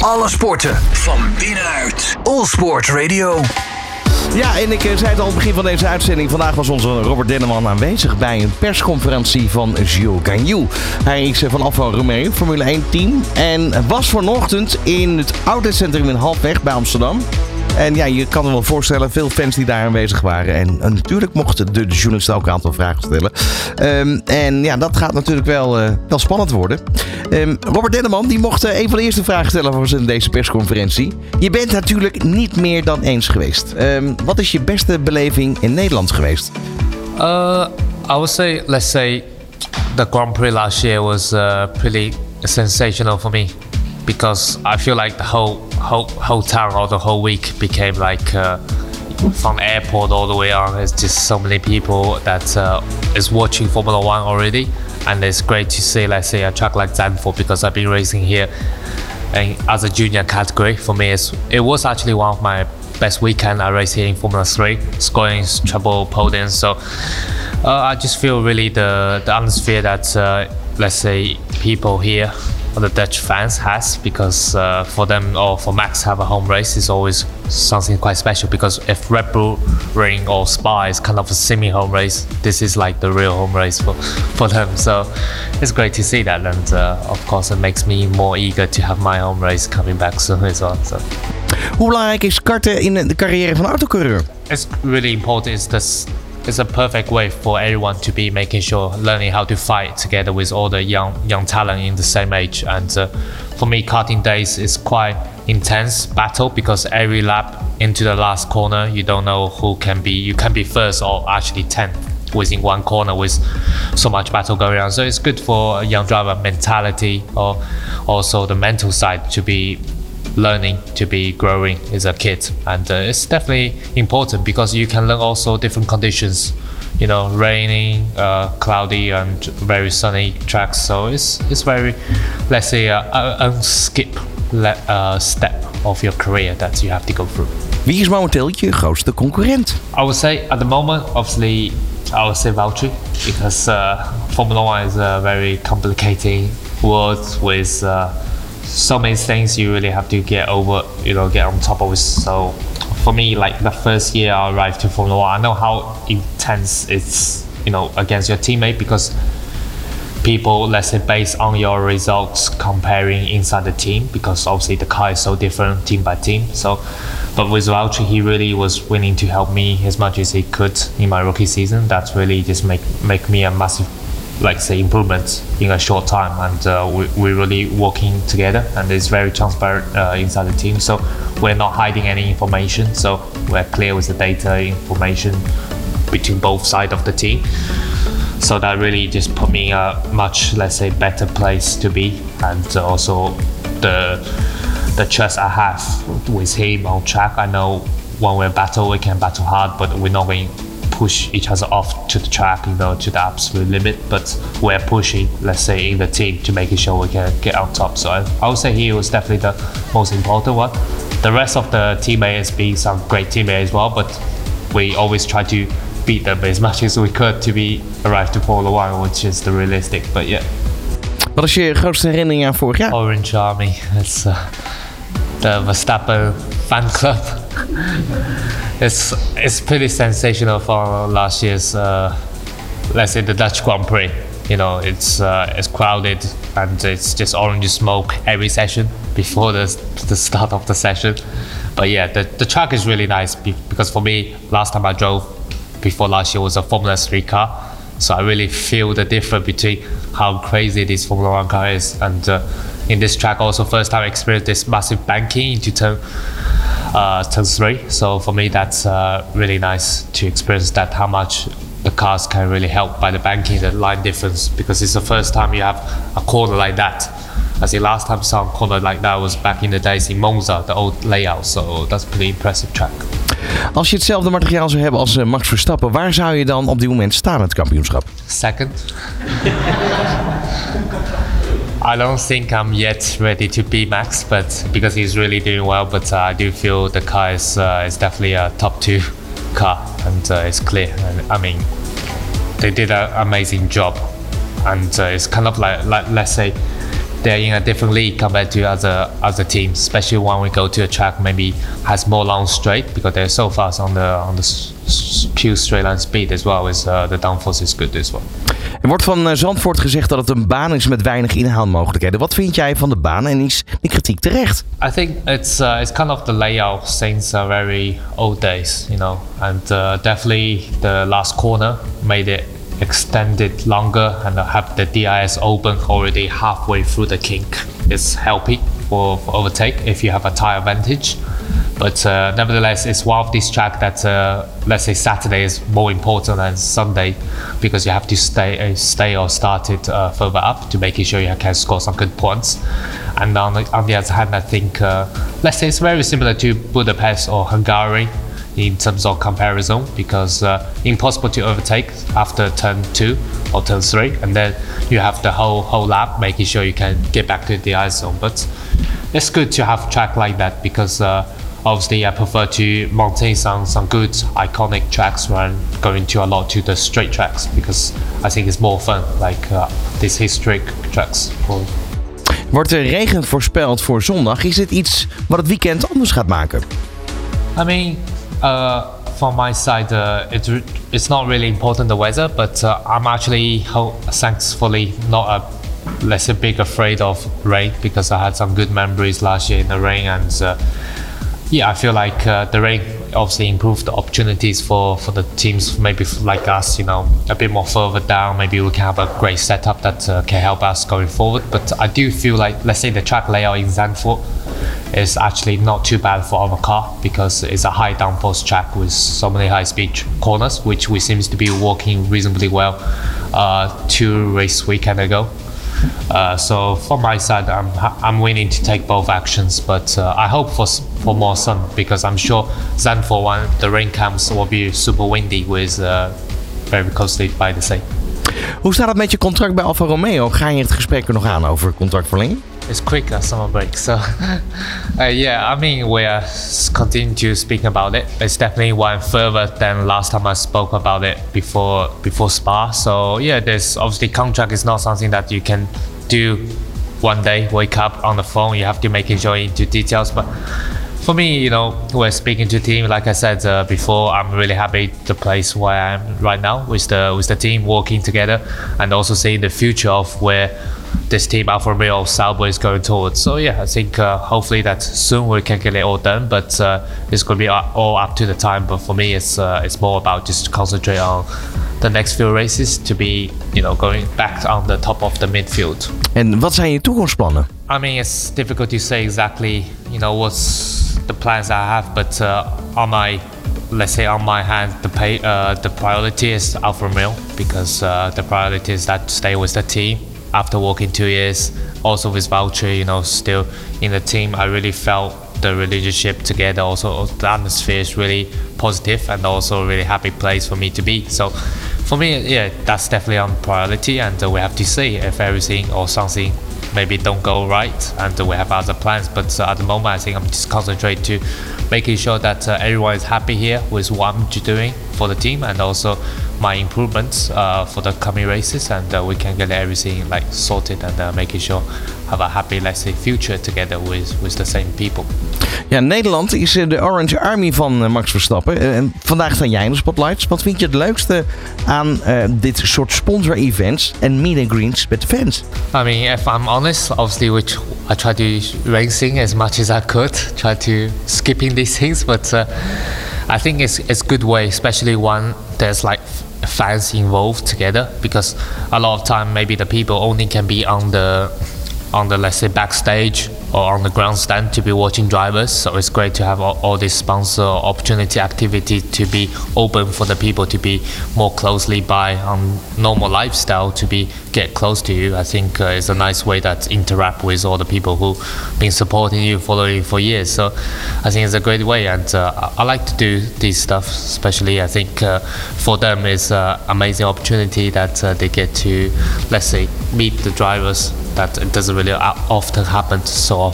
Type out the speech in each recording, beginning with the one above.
Alle sporten van binnenuit. All Sport Radio. Ja, en ik eh, zei het al aan het begin van deze uitzending. Vandaag was onze Robert Denneman aanwezig bij een persconferentie van Gilles Gagnou. Hij is eh, van Alfa Romeo, Formule 1 team. En was vanochtend in het outletcentrum in Halfweg bij Amsterdam. En ja, je kan er wel voorstellen, veel fans die daar aanwezig waren. En, en natuurlijk mochten de, de journalisten ook een aantal vragen stellen. Ehm, en ja, dat gaat natuurlijk wel, eh, wel spannend worden. Ehm, Robert Denneman, die mocht eh, een van de eerste vragen stellen voor zijn deze persconferentie. Je bent natuurlijk niet meer dan eens geweest. Ehm, wat is je beste beleving in Nederland geweest? Uh, I would say, let's say, the Grand Prix last year was uh, pretty sensational for me because I feel like the whole whole whole town or the whole week became like uh, from airport all the way on. There's just so many people that uh, is watching Formula One already, and it's great to see, let's say, a track like Zandvoort because I've been racing here, and as a junior category for me, it was actually one of my best weekend I raced here in Formula 3, scoring triple podiums. So uh, I just feel really the the atmosphere that uh, let's say people here the Dutch fans has because uh, for them or for Max have a home race is always something quite special because if Red Bull Ring or Spa is kind of a semi-home race, this is like the real home race for, for them. So it's great to see that, and uh, of course it makes me more eager to have my home race coming back soon as well. So. Hoe belangrijk is karten in de carrière van autocoureur? It's really important. It's this it's a perfect way for everyone to be making sure learning how to fight together with all the young young talent in the same age. And uh, for me, karting days is quite intense battle because every lap into the last corner, you don't know who can be. You can be first or actually tenth within one corner with so much battle going on. So it's good for a young driver mentality or also the mental side to be learning to be growing as a kid. And uh, it's definitely important because you can learn also different conditions you know raining uh, cloudy and very sunny tracks. So it's it's very let's say a, a, a skip le- uh, step of your career that you have to go through. Wie is momenteel je grootste concurrent? I would say at the moment obviously I would say Valtteri because uh, Formula One is a very complicated world with uh, so many things you really have to get over, you know, get on top of. So for me, like the first year I arrived to Formula One, I know how intense it's, you know, against your teammate because people, let's say, based on your results comparing inside the team because obviously the car is so different team by team. So, but with Valtteri, he really was willing to help me as much as he could in my rookie season. That's really just make make me a massive like say improvements in a short time. And uh, we, we're really working together and it's very transparent uh, inside the team. So we're not hiding any information. So we're clear with the data information between both sides of the team. So that really just put me a much let's say better place to be. And also the the trust I have with him on track. I know when we battle we can battle hard but we're not going push each other off to the track, you know, to the absolute limit. But we're pushing, let's say, in the team to making sure we can get on top. So I, I would say he was definitely the most important one. The rest of the teammates being some great teammates as well, but we always try to beat them as much as we could to be arrive to Formula One, which is the realistic. But yeah. Wat is je grootste herinnering aan vorig jaar? Orange Army. It's uh, the Verstappen fan club. it's it's pretty sensational for last year's uh, let's say the Dutch Grand Prix. You know, it's uh, it's crowded and it's just orange smoke every session before the the start of the session. But yeah, the the track is really nice because for me, last time I drove before last year was a Formula 3 car. So I really feel the difference between how crazy this Formula One car is and uh, in this track also first time I experienced this massive banking into turn uh, turn three. So for me, that's uh, really nice to experience that how much the cars can really help by the banking, the line difference, because it's the first time you have a corner like that. I see last time some corner like that was back in the days in Monza, the old layout. So that's pretty impressive track. Als je hetzelfde materiaal zou hebben als uh, Max Verstappen, waar zou je dan op dit moment staan in het kampioenschap? Second. I don't think I'm yet ready to be Max, but because he's really doing well. But uh, I do feel the car is uh, is definitely a top two car, and uh, it's clear. And I mean, they did an amazing job, and uh, it's kind of like, like let's say they're in a different league compared to other other teams, especially when we go to a track maybe has more long straight because they're so fast on the on the pure straight line speed as well as uh, the downforce is good as well. Er wordt van eh, Zandvoort gezegd dat het een baan is met weinig inhaalmogelijkheden. Wat vind jij van de baan en is die kritiek terecht? I think it's uh, it's kind of the layout since uh, very old days, you know, and uh, definitely the last corner made it extended longer and have the DRS open already halfway through the kink. It's helping for, for overtake if you have a tire advantage. But uh, nevertheless, it's one of these tracks that, uh, let's say, Saturday is more important than Sunday because you have to stay, uh, stay or start it uh, further up to making sure you can score some good points. And on the, on the other hand, I think, uh, let's say, it's very similar to Budapest or Hungary in terms of comparison because uh, impossible to overtake after turn two or turn three, and then you have the whole whole lap making sure you can get back to the ice zone. But it's good to have track like that because uh, obviously I prefer to maintain some some good iconic tracks rather than going to a lot to the straight tracks because I think it's more fun like uh, these historic tracks. For, Wordt er regen voorspeld voor zondag? Is dit iets wat het weekend anders gaat maken? I mean, uh, from my side, uh, it, it's not really important the weather, but uh, I'm actually thankfully not a let's say big afraid of rain because I had some good memories last year in the rain, and uh, yeah, I feel like uh, the rain obviously improved the opportunities for, for the teams maybe like us, you know, a bit more further down. Maybe we can have a great setup that uh, can help us going forward. But I do feel like, let's say, the track layout in Zandvoort is actually not too bad for our car because it's a high downforce track with so many high speed corners, which we seems to be working reasonably well uh, two race weekend ago. Uh, so from my side, I'm I'm willing to take both actions, but uh, I hope for for more sun because I'm sure Zandvoort one the rain comes will be super windy with uh, very closely by the sea. Hoe staat het met je contract bij Alfa Romeo? Ga je het gesprek er nog aan over contractverlenging? It's quick uh, summer break, so uh, yeah. I mean, we are continuing to speak about it. It's definitely one further than last time I spoke about it before before Spa. So yeah, there's obviously contract is not something that you can do one day. Wake up on the phone. You have to make it sure into details, but. For me, you know, we're speaking to team. Like I said uh, before, I'm really happy the place where I am right now with the with the team working together, and also seeing the future of where this team Alfa Romeo Sauber is going towards. So yeah, I think uh, hopefully that soon we can get it all done. But uh, it's going to be all up to the time. But for me, it's uh, it's more about just concentrate on the next few races to be you know going back on the top of the midfield. En wat zijn je toekomstplannen? I mean, it's difficult to say exactly, you know, what's the plans I have, but uh, on my, let's say, on my hand, the pay, uh, the priority is Alfa Romeo because uh, the priority is that stay with the team after working two years. Also with Sauber, you know, still in the team, I really felt the relationship together. Also, the atmosphere is really positive and also a really happy place for me to be. So, for me, yeah, that's definitely on priority, and uh, we have to see if everything or something maybe don't go right and we have other plans but uh, at the moment i think i'm just concentrate to making sure that uh, everyone is happy here with what i'm doing for the team and also my improvements uh, for the coming races and uh, we can get everything like sorted and uh, making sure have a happy let's say future together with with the same people Ja, Nederland is de Orange Army van eh, Max Verstappen. Eh, En vandaag sta jij in de spotlights. Wat vind je het leukste aan eh, dit soort sponsor-events en meet and greets met fans? I mean, if I'm honest, obviously, which I try to racing as much as I could, try to skipping these things, but uh, I think it's it's good way, especially when there's like fans involved together, because a lot of time maybe the people only can be on the on the let's say backstage or on the grandstand to be watching drivers. So it's great to have all, all this sponsor opportunity activity to be open for the people to be more closely by on normal lifestyle to be get close to you. I think uh, it's a nice way that interact with all the people who been supporting you, following you for years. So I think it's a great way, and uh, I like to do this stuff. Especially, I think uh, for them it's an amazing opportunity that uh, they get to, let's say, meet the drivers that it doesn't really often happen so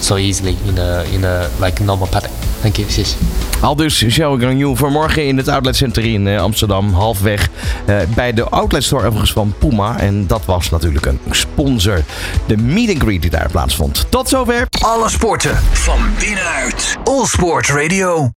so easily in a in a like normal paddock. Thank you. 谢谢。Al dus Zhou Gangyu vanmorgen in het Outlet Center in eh, Amsterdam. Halfweg eh, bij de Outlet Store overigens van Puma. En dat was natuurlijk een sponsor. De meet and greet die daar plaatsvond. Tot zover. Alle sporten van binnenuit. All Sport Radio.